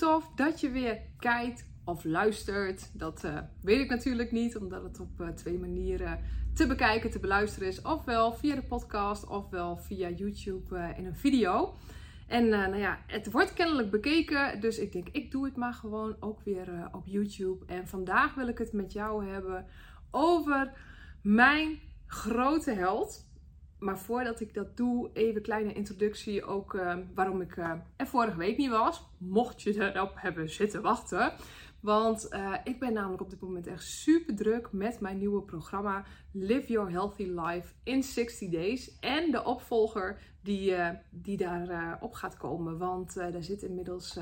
tof dat je weer kijkt of luistert. Dat uh, weet ik natuurlijk niet, omdat het op uh, twee manieren te bekijken, te beluisteren is. Ofwel via de podcast, ofwel via YouTube uh, in een video. En nou ja, het wordt kennelijk bekeken, dus ik denk, ik doe het maar gewoon ook weer op YouTube. En vandaag wil ik het met jou hebben over mijn grote held. Maar voordat ik dat doe, even kleine introductie ook uh, waarom ik uh, er vorige week niet was. Mocht je erop hebben zitten wachten. Want uh, ik ben namelijk op dit moment echt super druk met mijn nieuwe programma Live Your Healthy Life in 60 Days. En de opvolger die, die daarop op gaat komen. Want daar zitten inmiddels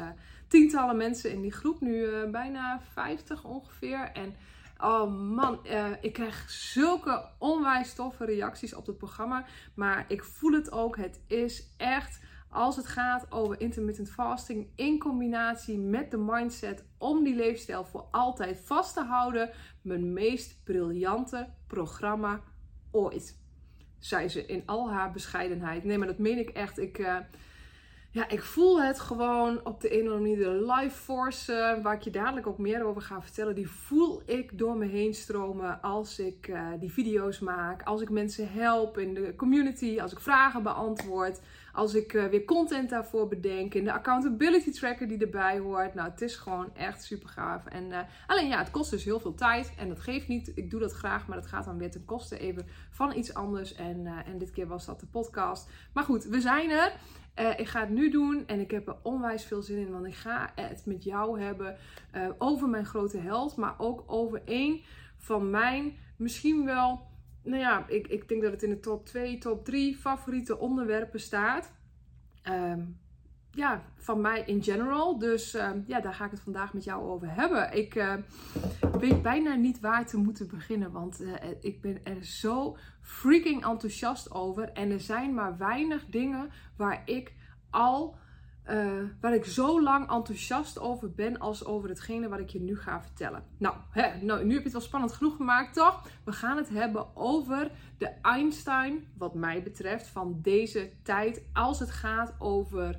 tientallen mensen in die groep. Nu bijna 50 ongeveer. En Oh man, uh, ik krijg zulke onwijs toffe reacties op het programma. Maar ik voel het ook. Het is echt, als het gaat over intermittent fasting in combinatie met de mindset om die leefstijl voor altijd vast te houden, mijn meest briljante programma ooit. Zei ze in al haar bescheidenheid. Nee, maar dat meen ik echt. Ik. Uh, ja, ik voel het gewoon op de een of andere manier. De life force, uh, waar ik je dadelijk ook meer over ga vertellen, die voel ik door me heen stromen als ik uh, die video's maak. Als ik mensen help in de community, als ik vragen beantwoord. Als ik uh, weer content daarvoor bedenk. In de accountability tracker die erbij hoort. Nou, het is gewoon echt super gaaf. En alleen ja, het kost dus heel veel tijd. En dat geeft niet. Ik doe dat graag, maar dat gaat dan weer ten koste even van iets anders. En, en dit keer was dat de podcast. Maar goed, we zijn er. Ik ga het nu doen en ik heb er onwijs veel zin in, want ik ga het met jou hebben over mijn grote held, maar ook over één van mijn misschien wel, nou ja, ik, ik denk dat het in de top 2, top 3 favoriete onderwerpen staat. Um, ja, van mij in general. Dus uh, ja, daar ga ik het vandaag met jou over hebben. Ik uh, weet bijna niet waar te moeten beginnen, want uh, ik ben er zo freaking enthousiast over. En er zijn maar weinig dingen waar ik al, waar ik zo lang enthousiast over ben als over hetgene wat ik je nu ga vertellen. Nou, hè, nou, nu heb je het wel spannend genoeg gemaakt, toch? We gaan het hebben over de Einstein, wat mij betreft, van deze tijd. Als het gaat over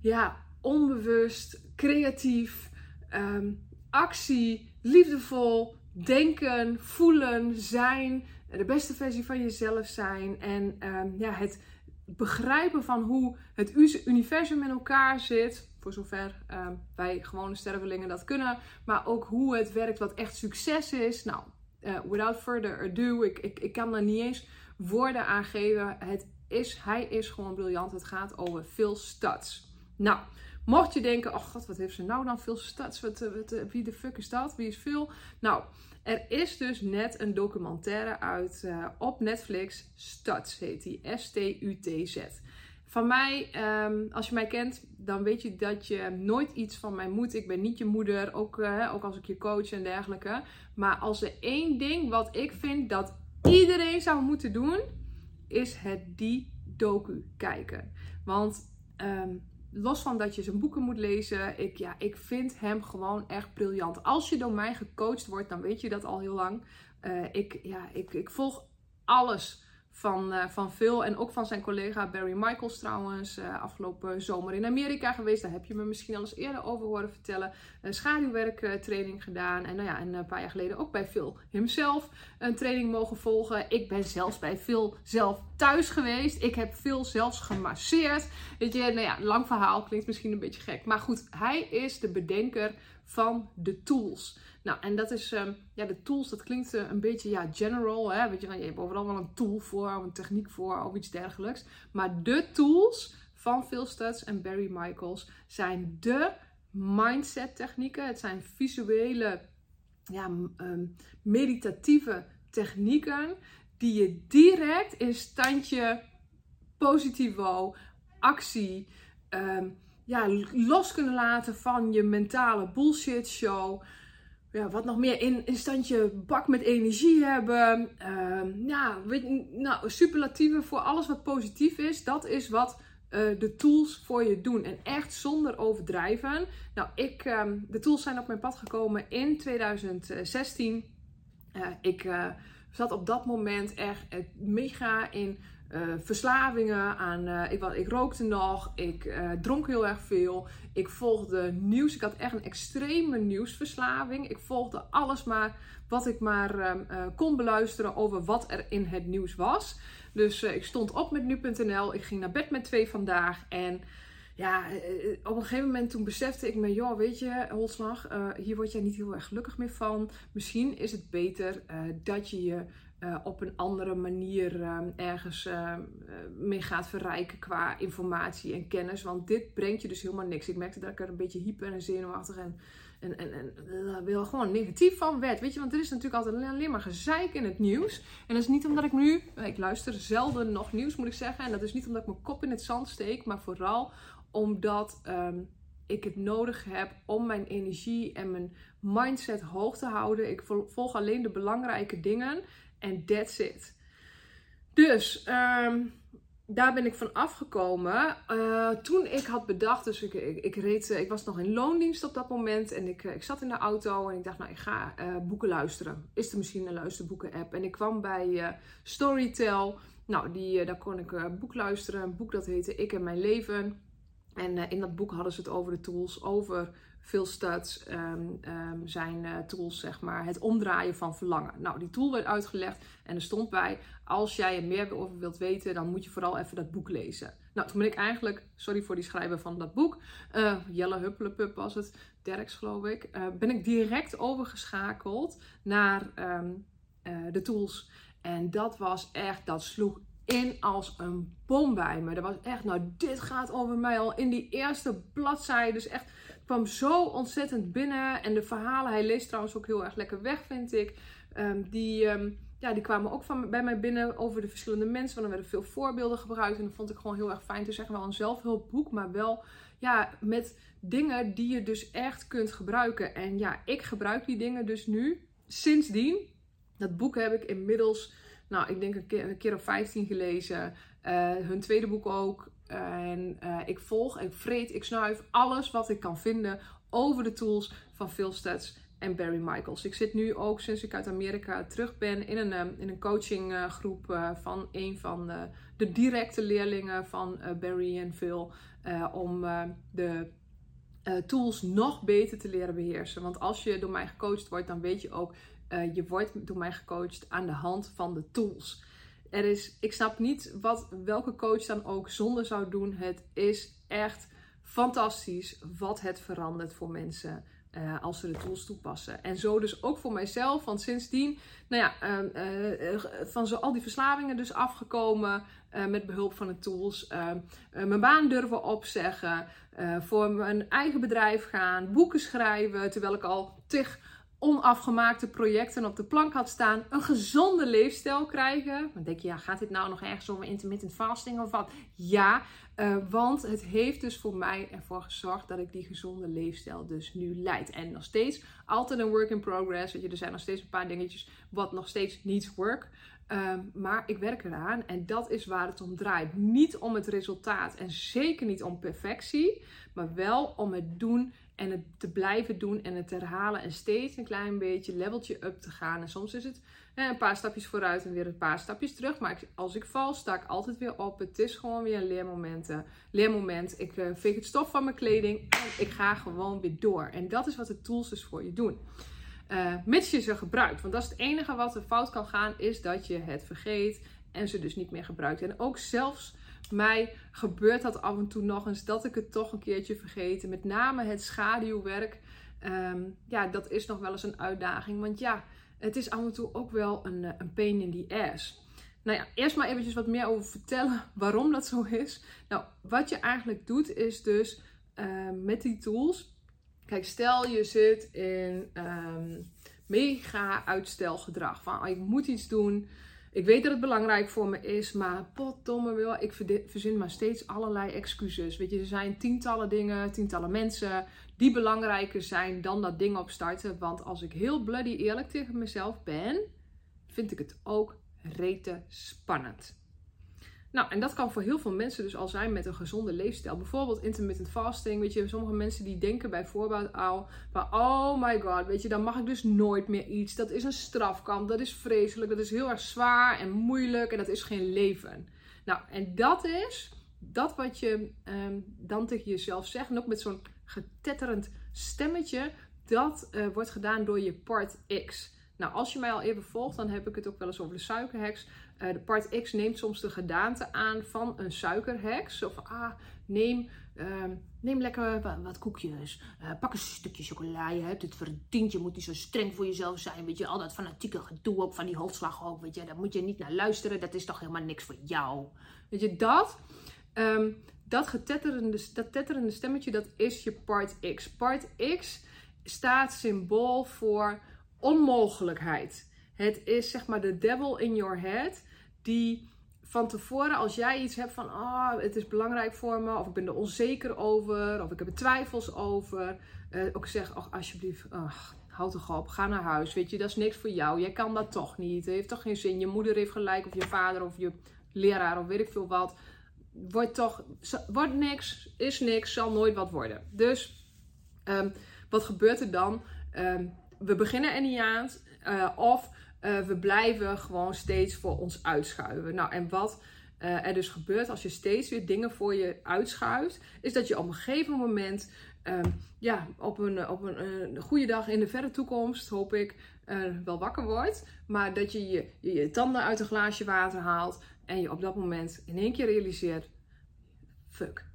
ja, onbewust, creatief, um, actie, liefdevol, denken, voelen, zijn, de beste versie van jezelf zijn en um, ja, het begrijpen van hoe het universum in elkaar zit, voor zover um, wij gewone stervelingen dat kunnen, maar ook hoe het werkt, wat echt succes is. Nou, uh, without further ado, ik, ik, ik kan daar niet eens woorden aan geven. Het is, hij is gewoon briljant. Het gaat over veel studs. Nou, mocht je denken, oh god, wat heeft ze nou dan veel stats? Wat, eh, eh, wie de fuck is dat? Wie is veel? Nou, er is dus net een documentaire uit uh, op Netflix. Studs heet die. S-T-U-T-Z. Van mij, um, als je mij kent, dan weet je dat je nooit iets van mij moet. Ik ben niet je moeder, ook, uh, ook als ik je coach en dergelijke. Maar als er één ding wat ik vind dat iedereen zou moeten doen, is het die docu kijken. Want um, los van dat je zijn boeken moet lezen, ik, ja, ik vind hem gewoon echt briljant. Als je door mij gecoacht wordt, dan weet je dat al heel lang. Uh, ik, ja, ik, ik volg alles van, uh, van Phil en ook van zijn collega Barry Michaels trouwens. Uh, afgelopen zomer in Amerika geweest. Daar heb je me misschien al eens eerder over horen vertellen. Een schaduwwerktraining gedaan. En nou ja, en een paar jaar geleden ook bij Phil hemzelf een training mogen volgen. Ik ben zelfs bij Phil zelf thuis geweest. Ik heb Phil zelfs gemasseerd. Weet je, nou ja, lang verhaal. Klinkt misschien een beetje gek. Maar goed, hij is de bedenker van de tools. Nou, en dat is, um, ja, de tools, dat klinkt uh, een beetje, ja, general, hè. Weet je, je hebt overal wel een tool voor, een techniek voor, of iets dergelijks. Maar de tools van Phil Stutz en Barry Michaels zijn de mindset technieken. Het zijn visuele, ja, um, meditatieve technieken die je direct in standje positivo, actie, um, ja, los kunnen laten van je mentale bullshit show ja, wat nog meer in, in standje bak met energie hebben. Uh, ja, nou, superlatieven voor alles wat positief is. Dat is wat uh, de tools voor je doen. En echt zonder overdrijven. Nou, ik, um, de tools zijn op mijn pad gekomen in 2016. Uh, ik uh, zat op dat moment echt mega in verslavingen aan. ik, ik rookte nog, ik dronk heel erg veel. Ik volgde nieuws. Ik had echt een extreme nieuwsverslaving. Ik volgde alles maar wat ik maar ehm, kon beluisteren over wat er in het nieuws was. Dus ik stond op met nu.nl. Ik ging naar bed met twee vandaag. En ja, eh, eh, op een gegeven moment toen besefte ik me, joh, weet je, Holslag, hier word jij niet heel erg gelukkig meer van. Misschien is het beter dat je je op een andere manier ergens mee gaat verrijken qua informatie en kennis. Want dit brengt je dus helemaal niks. Ik merkte dat ik er een beetje hyper en zenuwachtig en, en, en, en wil gewoon negatief van werd. Weet je, want er is natuurlijk altijd alleen maar gezeik in het nieuws. En dat is niet omdat ik nu, ik luister zelden nog nieuws moet ik zeggen. En dat is niet omdat ik mijn kop in het zand steek, maar vooral omdat ehm, ik het nodig heb om mijn energie en mijn mindset hoog te houden. Ik volg alleen de belangrijke dingen en that's it. Dus ehm, daar ben ik van afgekomen. Uh, toen ik had bedacht, dus ik, ik, reed, eh, ik was nog in loondienst op dat moment en ik, eh, ik zat in de auto en ik dacht, nou, ik ga boeken luisteren. Is er misschien een luisterboeken-app? En ik kwam bij Storytel. Nou, die, daar kon ik boek luisteren. Een boek dat heette Ik en Mijn Leven. En in dat boek hadden ze het over de tools, over veel studs um, um, zijn uh, tools, zeg maar, het omdraaien van verlangen. Nou, die tool werd uitgelegd en er stond bij, als jij er meer over wilt weten, dan moet je vooral even dat boek lezen. Nou, toen ben ik eigenlijk, sorry voor die schrijver van dat boek, uh, Jelle Huppelepup was het, Derks geloof ik, ben ik direct overgeschakeld naar um, de tools. En dat was echt, dat sloeg in als een bom bij me. Dat was echt, nou, dit gaat over mij al in die eerste bladzijde. Dus echt, kwam zo ontzettend binnen. En de verhalen, hij leest trouwens ook heel erg lekker weg, vind ik. Um, die, um, ja, die kwamen ook van, bij mij binnen over de verschillende mensen. Want er werden veel voorbeelden gebruikt. En dat vond ik gewoon heel erg fijn. Is echt wel een zelfhulpboek, maar wel ja, met dingen die je dus echt kunt gebruiken. En ja, ik gebruik die dingen dus nu. Sindsdien, dat boek heb ik inmiddels nou, ik denk een keer, een keer of 15 gelezen. Uh, hun tweede boek ook. En uh, ik volg, ik vreet, ik snuif alles wat ik kan vinden over de tools van Phil Stutz en Barry Michaels. Ik zit nu ook sinds ik uit Amerika terug ben in een, um, in een coachinggroep uh, van een van de, de directe leerlingen van Barry en Phil. om de tools nog beter te leren beheersen. Want als je door mij gecoacht wordt, dan weet je ook uh, je wordt door mij gecoacht aan de hand van de tools. Er is, ik snap niet wat welke coach dan ook zonder zou doen. Het is echt fantastisch wat het verandert voor mensen. Uh, als ze de tools toepassen. En zo dus ook voor mijzelf. Want sindsdien, nou ja, uh, uh, van zo al die verslavingen dus afgekomen. met behulp van de tools. mijn baan durven opzeggen. voor mijn eigen bedrijf gaan. Boeken schrijven. Terwijl ik al tig onafgemaakte projecten op de plank had staan, een gezonde leefstijl krijgen. Dan denk je, ja, gaat dit nou nog ergens over intermittent fasting of wat? Ja, uh, want het heeft dus voor mij ervoor gezorgd dat ik die gezonde leefstijl dus nu leid. En nog steeds altijd een work in progress. Weet je, er zijn nog steeds een paar dingetjes wat nog steeds niet work. Um, maar ik werk eraan en dat is waar het om draait. Niet om het resultaat en zeker niet om perfectie, maar wel om het doen en het te blijven doen en het herhalen en steeds een klein beetje leveltje up te gaan. En soms is het een paar stapjes vooruit en weer een paar stapjes terug. Maar als ik val, sta ik altijd weer op. Het is gewoon weer een leermoment. leermoment. Ik uh, veeg het stof van mijn kleding en ik ga gewoon weer door. En dat is wat de tools dus voor je doen. Uh, mits je ze gebruikt. Want dat is het enige wat er fout kan gaan, is dat je het vergeet en ze dus niet meer gebruikt. En ook zelfs mij gebeurt dat af en toe nog eens dat ik het toch een keertje vergeet. Met name het schaduwwerk. Um, ja, dat is nog wel eens een uitdaging. Want ja, het is af en toe ook wel een, eh, een pain in the ass. Nou ja, eerst maar eventjes wat meer over vertellen waarom dat zo is. Nou, wat je eigenlijk doet is dus uh, met die tools. Kijk, stel je zit in um, mega uitstelgedrag. Van, oh, ik moet iets doen. Ik weet dat het belangrijk voor me is, maar potdomme wel, ik verzin maar steeds allerlei excuses. Weet je, er zijn tientallen dingen, tientallen mensen die belangrijker zijn dan dat ding opstarten. Want als ik heel bloody eerlijk tegen mezelf ben, vind ik het ook rete spannend. Nou, en dat kan voor heel veel mensen dus al zijn met een gezonde leefstijl. Bijvoorbeeld intermittent fasting. Weet je, sommige mensen die denken bijvoorbeeld al, maar oh my god, weet je, dan mag ik dus nooit meer iets. Dat is een strafkamp, dat is vreselijk, dat is heel erg zwaar en moeilijk en dat is geen leven. Nou, en dat is dat wat je ehm, dan tegen jezelf zegt. En ook met zo'n getetterend stemmetje. Dat uh, wordt gedaan door je part X. Nou, als je mij al even volgt, dan heb ik het ook wel eens over de suikerheks. Uh, de part X neemt soms de gedaante aan van een suikerheks. Van, ah, neem, uh, neem lekker wat, koekjes. Uh, pak een stukje chocola. Je hebt het verdiend. Je moet niet zo streng voor jezelf zijn. Weet je, al dat fanatieke gedoe ook van die hoofdslag ook. Weet je, daar moet je niet naar luisteren. Dat is toch helemaal niks voor jou. Weet je, dat... Um, dat getetterende, dat tetterende stemmetje, dat is je part X. Part X staat symbool voor onmogelijkheid. Het is zeg maar de devil in your head die van tevoren, als jij iets hebt van, oh, het is belangrijk voor me, of ik ben er onzeker over, of ik heb er twijfels over, uh, ook zeg, oh, alsjeblieft, oh, houd toch op, ga naar huis, weet je, dat is niks voor jou, jij kan dat toch niet, het heeft toch geen zin, je moeder heeft gelijk, of je vader, of je leraar, of weet ik veel wat, wordt toch, wordt niks, is niks, zal nooit wat worden. Dus, um, wat gebeurt er dan? Um, we beginnen er niet aan. Uh, of uh, we blijven gewoon steeds voor ons uitschuiven. Nou, en wat uh, er dus gebeurt als je steeds weer dingen voor je uitschuift, is dat je op een gegeven moment, um, ja, op een, op een, goede dag in de verre toekomst, hoop ik, wel wakker wordt. Maar dat je je, je je tanden uit een glaasje water haalt en je op dat moment in één keer realiseert: fuck,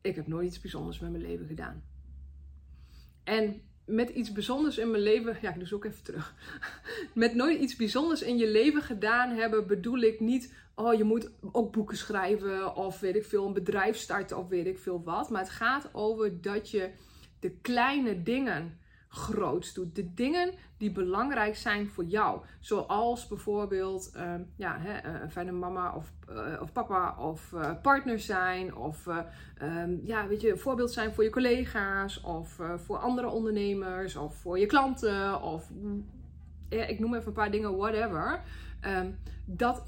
ik heb nooit iets bijzonders met mijn leven gedaan. En met iets bijzonders in mijn leven, ja, ik dus ook even terug. Met nooit iets bijzonders in je leven gedaan hebben, bedoel ik niet, oh, je moet ook boeken schrijven of weet ik veel, een bedrijf starten of weet ik veel wat. Maar het gaat over dat je de kleine dingen groots doet. De dingen die belangrijk zijn voor jou. Zoals bijvoorbeeld uh, ja, hè, een fijne mama of, uh, of papa of uh, partner zijn. Of um, ja, weet je, een voorbeeld zijn voor je collega's. Of voor andere ondernemers. Of voor je klanten. Of ik noem even een paar dingen, whatever. Um, dat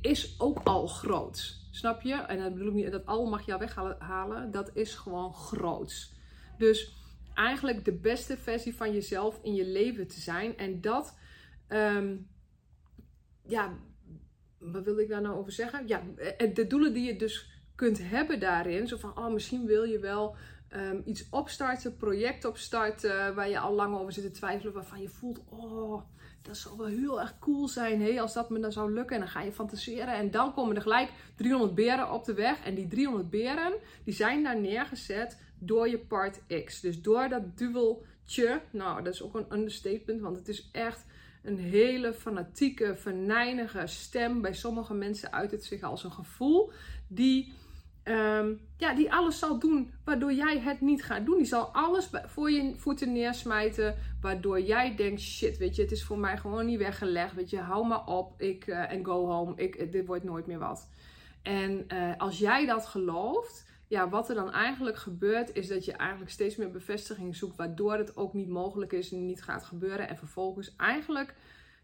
is ook al groots. Snap je? En dat bedoel ik niet, dat al mag je weghalen. Dat is gewoon groots. Dus eigenlijk de beste versie van jezelf in je leven te zijn. En dat, um, ja, wat wil ik daar nou over zeggen? Ja, eh, de doelen die je dus kunt hebben daarin. Zo van, oh, misschien wil je wel um, iets opstarten, project opstarten, waar je al lang over zit te twijfelen, waarvan je voelt, oh, dat zou wel heel erg cool zijn, hé, als dat me dan zou lukken. En dan ga je fantaseren en dan komen er gelijk 300 beren op de weg. En die 300 beren, die zijn daar neergezet door je part X. Dus door dat duveltje, nou dat is ook een understatement, want het is echt een hele fanatieke, venijnige stem. Bij sommige mensen uit het zich als een gevoel die, ehm, ja, die alles zal doen waardoor jij het niet gaat doen. Die zal alles voor je voeten neersmijten, waardoor jij denkt, shit, weet je, het is voor mij gewoon niet weggelegd. Weet je, hou maar op ik, uh, en go home, ik, dit wordt nooit meer wat. En uh, als jij dat gelooft, ja, wat er dan eigenlijk gebeurt, is dat je eigenlijk steeds meer bevestiging zoekt, waardoor het ook niet mogelijk is en niet gaat gebeuren. En vervolgens eigenlijk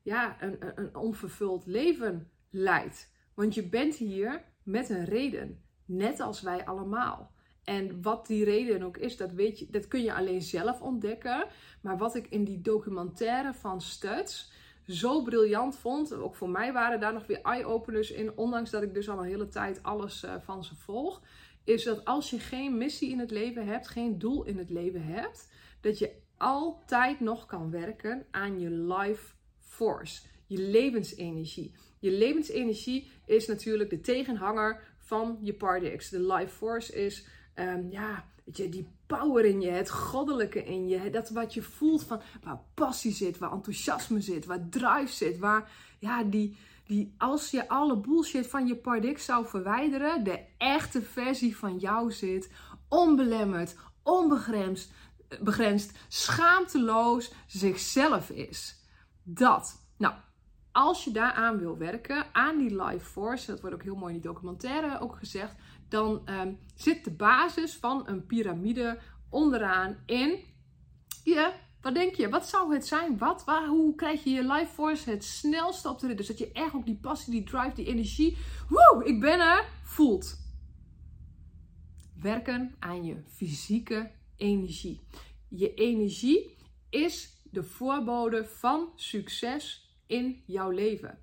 ja, een, een onvervuld leven leidt. Want je bent hier met een reden, net als wij allemaal. En wat die reden ook is, dat, weet je, dat kun je alleen zelf ontdekken. Maar wat ik in die documentaire van Studs zo briljant vond, ook voor mij waren daar nog weer eye-openers in, ondanks dat ik dus al een hele tijd alles uh, van ze volg is dat als je geen missie in het leven hebt, geen doel in het leven hebt, dat je altijd nog kan werken aan je life force, je levensenergie. Je levensenergie is natuurlijk de tegenhanger van je X. De life force is, um, ja, je, die power in je, het goddelijke in je, dat wat je voelt van waar passie zit, waar enthousiasme zit, waar drive zit, waar ja, die, die als je alle bullshit van je Pardix zou verwijderen, de echte versie van jou zit, onbelemmerd, onbegrensd, begrensd, schaamteloos zichzelf is. Dat. Nou, als je daaraan wil werken, aan die life force, dat wordt ook heel mooi in die documentaire ook gezegd, dan um, zit de basis van een piramide onderaan in je wat denk je? Wat zou het zijn? Wat, waar, hoe krijg je je life force het snelste op de rit? Dus dat je echt ook die passie, die drive, die energie, woe, ik ben er, voelt. Werken aan je fysieke energie. Je energie is de voorbode van succes in jouw leven.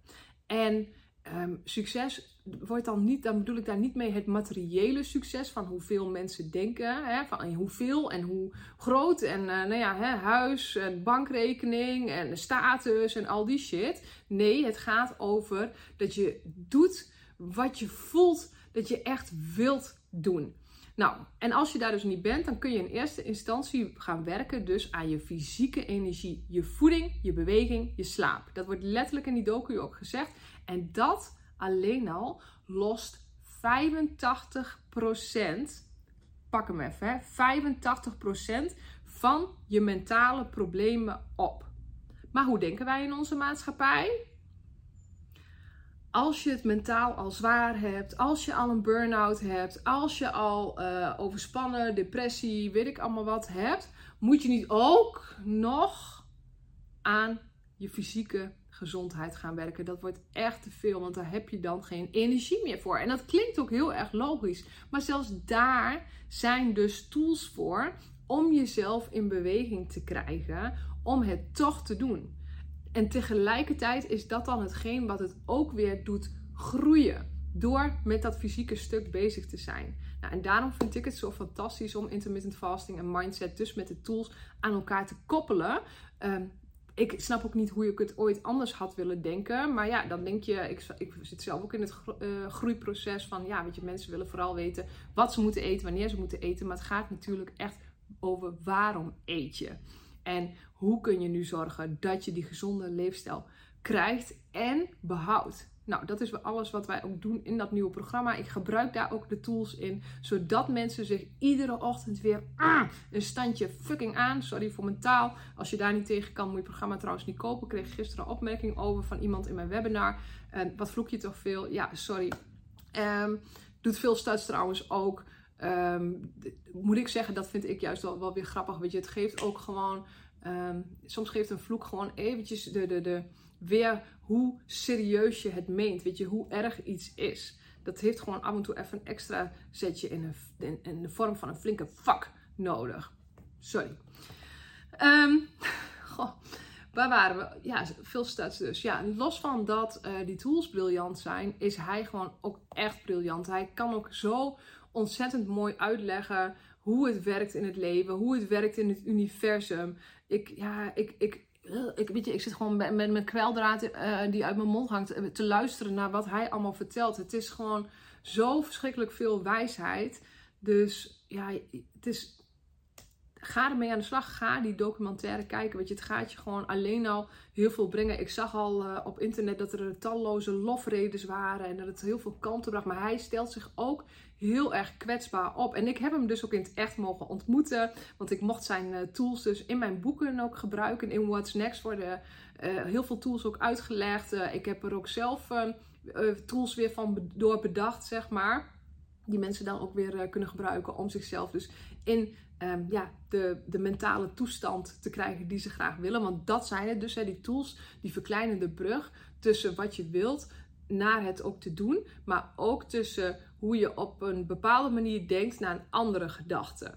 En um, succes wordt dan niet, dan bedoel ik daar niet mee het materiële succes van hoeveel mensen denken, hè, van hoeveel en hoe groot en uh, nou ja, hè, huis en bankrekening en status en al die shit. Nee, het gaat over dat je doet wat je voelt dat je echt wilt doen. Nou, en als je daar dus niet bent, dan kun je in eerste instantie gaan werken dus aan je fysieke energie. Je voeding, je beweging, je slaap. Dat wordt letterlijk in die docu ook gezegd. En dat alleen al lost 85%, pak hem even, hè, 85% van je mentale problemen op. Maar hoe denken wij in onze maatschappij? als je het mentaal al zwaar hebt, als je al een burn-out hebt, als je al uh, overspannen, depressie, weet ik allemaal wat hebt, moet je niet ook nog aan je fysieke gezondheid gaan werken. Dat wordt echt te veel, want daar heb je dan geen energie meer voor. En dat klinkt ook heel erg logisch, maar zelfs daar zijn dus tools voor om jezelf in beweging te krijgen, om het toch te doen. En tegelijkertijd is dat dan hetgeen wat het ook weer doet groeien. Door met dat fysieke stuk bezig te zijn. Nou, en daarom vind ik het zo fantastisch om intermittent fasting en mindset, dus met de tools, aan elkaar te koppelen. Ehm, ik snap ook niet hoe ik het ooit anders had willen denken. Maar ja, dan denk je, ik, ik zit zelf ook in het uh, groeiproces van, ja, weet je, mensen willen vooral weten wat ze moeten eten, wanneer ze moeten eten. Maar het gaat natuurlijk echt over waarom eet je. En hoe kun je nu zorgen dat je die gezonde leefstijl krijgt en behoudt? Nou, dat is alles wat wij ook doen in dat nieuwe programma. Ik gebruik daar ook de tools in, zodat mensen zich iedere ochtend weer ah, een standje fucking aan. Sorry voor mijn taal. Als je daar niet tegen kan, moet je het programma trouwens niet kopen. Ik kreeg gisteren een opmerking over van iemand in mijn webinar. En wat vloek je toch veel? Ja, sorry. Um, doet veel studs trouwens ook. Um, moet ik zeggen, dat vind ik juist wel, wel weer grappig. Weet je, het geeft ook gewoon Um, soms geeft een vloek gewoon eventjes de, de, de, weer hoe serieus je het meent. Weet je, hoe erg iets is. Dat heeft gewoon af en toe even een extra zetje in, een, in, de vorm van een flinke fuck nodig. Sorry. Um, goh, waar waren we? Ja, veel stats dus. Ja, los van dat uh, die tools briljant zijn, is hij gewoon ook echt briljant. Hij kan ook zo ontzettend mooi uitleggen hoe het werkt in het leven, hoe het werkt in het universum. Ik, ja, ik, ik, ik, weet je, ik zit gewoon met, met mijn kweldraad uh, die uit mijn mond hangt eh, te luisteren naar wat hij allemaal vertelt. Het is gewoon zo verschrikkelijk veel wijsheid. Dus ja, het is. Ga ermee aan de slag. Ga die documentaire kijken. Weet je, het gaat je gewoon alleen al heel veel brengen. Ik zag al op internet dat er talloze lofredes waren en dat het heel veel kanten bracht. Maar hij stelt zich ook heel erg kwetsbaar op. En ik heb hem dus ook in het echt mogen ontmoeten. Want ik mocht zijn uh, tools dus in mijn boeken ook gebruiken. In What's Next worden uh, heel veel tools ook uitgelegd. Uh, ik heb er ook zelf tools weer van door bedacht, zeg maar. Die mensen dan ook weer kunnen gebruiken om zichzelf dus in um, ja, de, de mentale toestand te krijgen die ze graag willen. Want dat zijn het dus, hè, die tools, die verkleinen de brug tussen wat je wilt naar het ook te doen. Maar ook tussen hoe je op een bepaalde manier denkt naar een andere gedachte.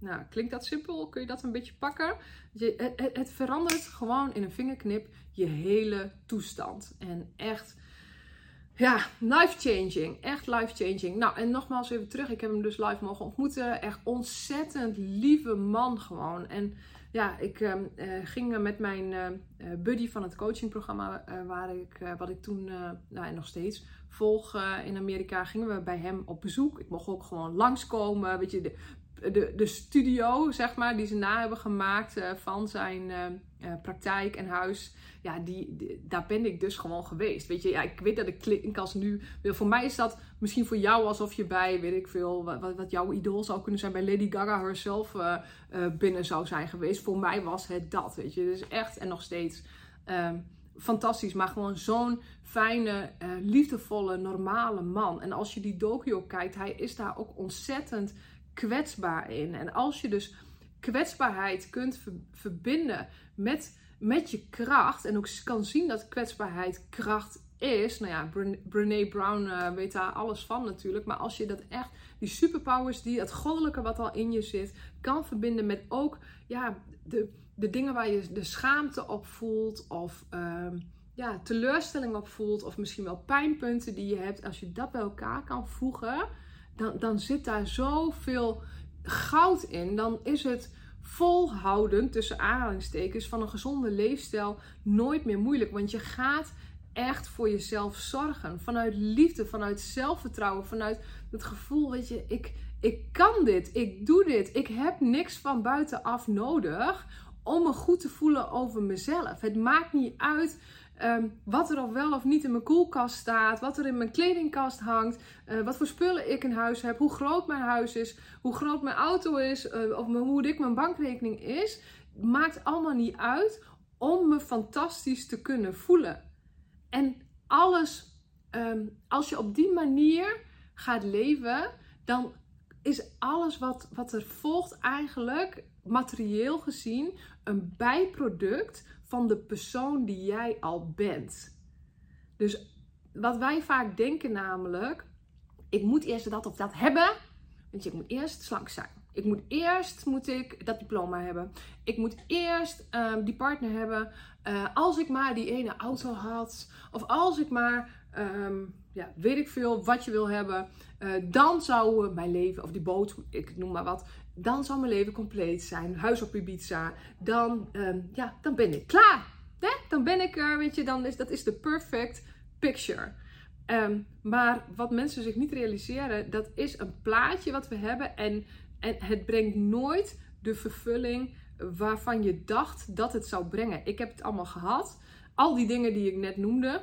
Nou, klinkt dat simpel? Kun je dat een beetje pakken? Je, het, het, verandert gewoon in een vingerknip je hele toestand. En echt, ja, life-changing. Echt life-changing. Nou, en nogmaals even terug. Ik heb hem dus live mogen ontmoeten. Echt ontzettend lieve man gewoon. En ja, ik uh, ging met mijn uh, buddy van het coachingprogramma, waar ik, wat ik toen, nou en nog steeds volg in Amerika, gingen we bij hem op bezoek. Ik mocht ook gewoon langskomen. Weet je, de, de, de studio, zeg maar, die ze na hebben gemaakt van zijn praktijk en huis ja, die, daar ben ik dus gewoon geweest. Weet je, ja, ik weet dat ik als nu. Voor mij is dat misschien voor jou alsof je bij, weet ik veel, wat, wat jouw idool zou kunnen zijn, bij Lady Gaga herself binnen zou zijn geweest. Voor mij was het dat, weet je. Dus echt en nog steeds uh, fantastisch, maar gewoon zo'n fijne, liefdevolle, normale man. En als je die docu kijkt, hij is daar ook ontzettend kwetsbaar in. En als je dus kwetsbaarheid kunt verbinden met met je kracht en ook kan zien dat kwetsbaarheid kracht is. Nou ja, Brene Brown uh, weet daar alles van natuurlijk. Maar als je dat echt, die superpowers, die, het goddelijke wat al in je zit, kan verbinden met ook ja, de, de dingen waar je de schaamte op voelt. Of um, ja, teleurstelling op voelt, of misschien wel pijnpunten die je hebt, als je dat bij elkaar kan voegen, dan, dan zit daar zoveel goud in. Dan is het volhouden, tussen aanhalingstekens, van een gezonde leefstijl nooit meer moeilijk. Want je gaat echt voor jezelf zorgen. Vanuit liefde, vanuit zelfvertrouwen, vanuit het gevoel, weet je, ik, ik kan dit, ik doe dit. Ik heb niks van buitenaf nodig om me goed te voelen over mezelf. Het maakt niet uit ehm, wat er of wel of niet in mijn koelkast staat, wat er in mijn kledingkast hangt, uh, wat voor spullen ik in huis heb, hoe groot mijn huis is, hoe groot mijn auto is, uh, of hoe dik mijn bankrekening is. Maakt allemaal niet uit om me fantastisch te kunnen voelen. En alles, ehm, als je op die manier gaat leven, dan is alles wat, wat er volgt eigenlijk, materieel gezien, een bijproduct van de persoon die jij al bent. Dus wat wij vaak denken namelijk, ik moet eerst dat of dat hebben, want je moet eerst slank zijn. Ik moet eerst moet ik dat diploma hebben. Ik moet eerst um, die partner hebben. Uh, als ik maar die ene auto had. Of als ik maar, um, ja, weet ik veel, wat je wil hebben. Uh, dan zou mijn leven, of die boot, ik noem maar wat. Dan zou mijn leven compleet zijn. Huis op Ibiza. Dan, um, ja, dan ben ik klaar. Hè? Dan ben ik er, weet je. Dan is, dat is de perfect picture. Um, maar wat mensen zich niet realiseren, dat is een plaatje wat we hebben. En en het brengt nooit de vervulling waarvan je dacht dat het zou brengen. Ik heb het allemaal gehad. Al die dingen die ik net noemde.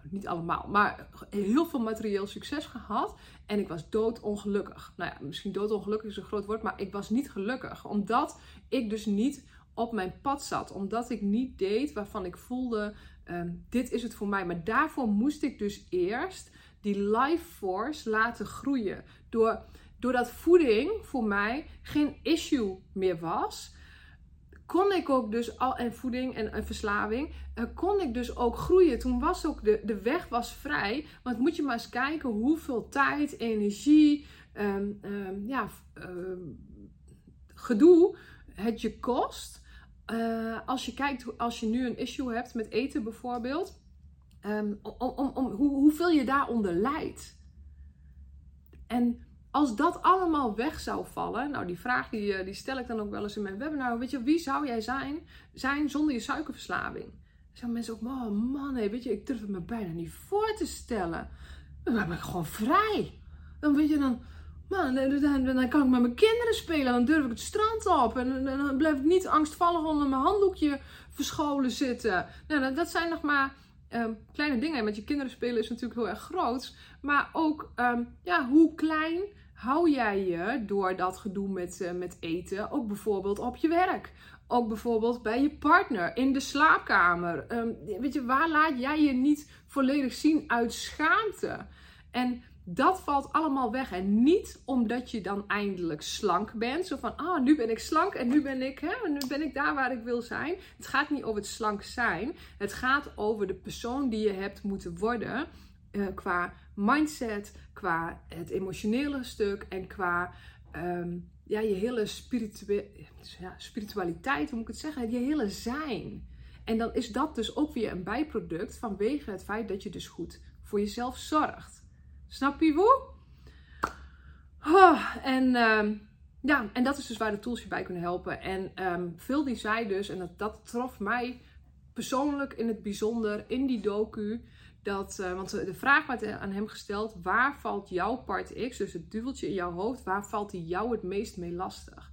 Nou, niet allemaal, maar heel veel materieel succes gehad. En ik was doodongelukkig. Nou ja, misschien doodongelukkig is een groot woord, maar ik was niet gelukkig. Omdat ik dus niet op mijn pad zat. Omdat ik niet deed waarvan ik voelde, um, dit is het voor mij. Maar daarvoor moest ik dus eerst die life force laten groeien. Door doordat voeding voor mij geen issue meer was, kon ik ook dus al en voeding en, en verslaving, uh, kon ik dus ook groeien. Toen was ook de, de weg was vrij. Want moet je maar eens kijken hoeveel tijd, energie, um, um, ja, um, gedoe het je kost. Uh, als je kijkt, als je nu een issue hebt met eten bijvoorbeeld, om, om, om, hoe, hoeveel je daaronder lijdt. En als dat allemaal weg zou vallen, nou die vraag die, eh, die stel ik dan ook wel eens in mijn webinar. Weet je, wie zou jij zijn, zijn zonder je suikerverslaving? Zeggen mensen ook, oh man, weet je, ik durf het me bijna niet voor te stellen. Dan ben ik gewoon vrij. Dan weet je, dan, man, dan, dan, kan ik met mijn kinderen spelen. Dan durf ik het strand op. En dan, blijf ik niet angstvallig onder mijn handdoekje verscholen zitten. Nou, dat zijn nog maar um, kleine dingen. Met je kinderen spelen is natuurlijk heel erg groot. Maar ook, um, ja, hoe klein hou jij je door dat gedoe met, uh, met eten ook bijvoorbeeld op je werk? Ook bijvoorbeeld bij je partner, in de slaapkamer. Um, weet je, waar laat jij je niet volledig zien uit schaamte? En dat valt allemaal weg. En niet omdat je dan eindelijk slank bent. Zo van, ah, nu ben ik slank en nu ben ik, hè, nu ben ik daar waar ik wil zijn. Het gaat niet over het slank zijn. Het gaat over de persoon die je hebt moeten worden. Uh, qua mindset, qua het emotionele stuk en qua um, ja, je hele ja, spiritualiteit, hoe moet ik het zeggen? Je hele zijn. En dan is dat dus ook weer een bijproduct vanwege het feit dat je dus goed voor jezelf zorgt. Snap je hoe? Oh, en um, ja, en dat is dus waar de tools je bij kunnen helpen. En um, Phil die zei dus, en dat, dat trof mij persoonlijk in het bijzonder in die docu. Dat, uh, want de vraag werd aan hem gesteld: waar valt jouw part X, dus het duveltje in jouw hoofd, waar valt die jou het meest mee lastig?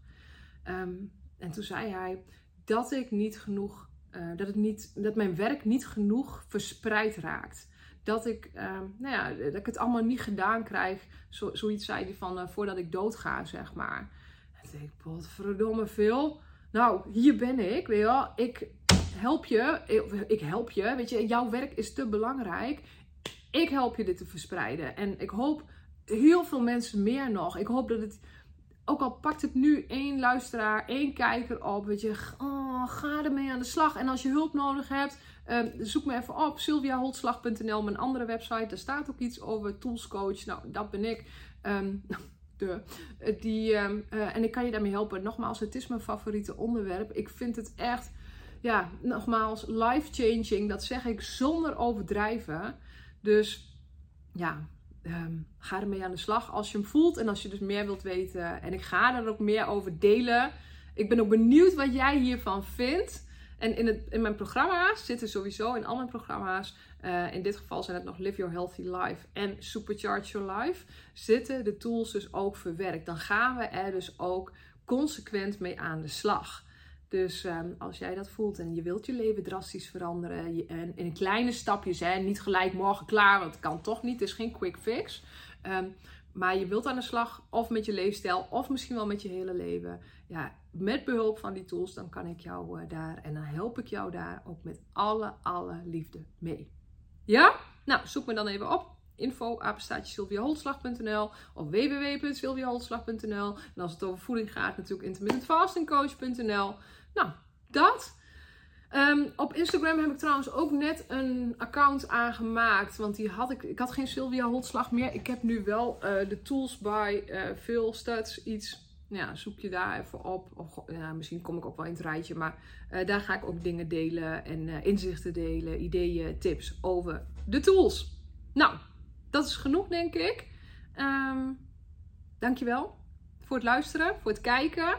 Um, en toen zei hij dat ik niet genoeg, uh, dat, het niet, dat mijn werk niet genoeg verspreid raakt. Dat ik, uh, nou ja, dat ik het allemaal niet gedaan krijg. Zo, zoiets zei hij van uh, voordat ik doodga, zeg maar. En toen dacht ik, verdomme veel. Nou, hier ben ik, weet je wel. Ik, help je, ik help je, weet je, jouw werk is te belangrijk. Ik help je dit te verspreiden. En ik hoop heel veel mensen meer nog. Ik hoop dat het, ook al pakt het nu één luisteraar, één kijker op, weet je, oh, ga ermee aan de slag. En als je hulp nodig hebt, uh, zoek me even op, sylviaholtslag.nl, mijn andere website. Daar staat ook iets over toolscoach. Nou, dat ben ik. Um, de, die, um, uh, en ik kan je daarmee helpen. Nogmaals, het is mijn favoriete onderwerp. Ik vind het echt ja, nogmaals, life-changing. Dat zeg ik zonder overdrijven. Dus ja, um, ga ermee aan de slag als je hem voelt en als je dus meer wilt weten. En ik ga er ook meer over delen. Ik ben ook benieuwd wat jij hiervan vindt. En in, het, in mijn programma's zitten sowieso, in al mijn programma's, uh, in dit geval zijn het nog Live Your Healthy Life en Supercharge Your Life, zitten de tools dus ook verwerkt. Dan gaan we er dus ook consequent mee aan de slag. Dus um, als jij dat voelt en je wilt je leven drastisch veranderen, en in kleine stapjes, hè, niet gelijk morgen klaar, want het kan toch niet, het is geen quick fix. Um, maar je wilt aan de slag, of met je leefstijl, of misschien wel met je hele leven. Ja, met behulp van die tools, dan kan ik jou uh, daar en dan help ik jou daar ook met alle, alle liefde mee. Ja? Nou, zoek me dan even op info of www.sylviaholtslag.nl. En als het over voeding gaat, natuurlijk intermittentfastingcoach.nl. Nou, dat. Um, op Instagram heb ik trouwens ook net een account aangemaakt. Want die had ik. Ik had geen Sylvia Holtslag meer. Ik heb nu wel uh, de tools bij uh, veel stats iets. Ja, zoek je daar even op. Of ja, misschien kom ik ook wel in het rijtje. Maar uh, daar ga ik ook dingen delen en inzichten delen, ideeën, tips over de tools. Nou, dat is genoeg, denk ik. Um, dankjewel voor het luisteren, voor het kijken.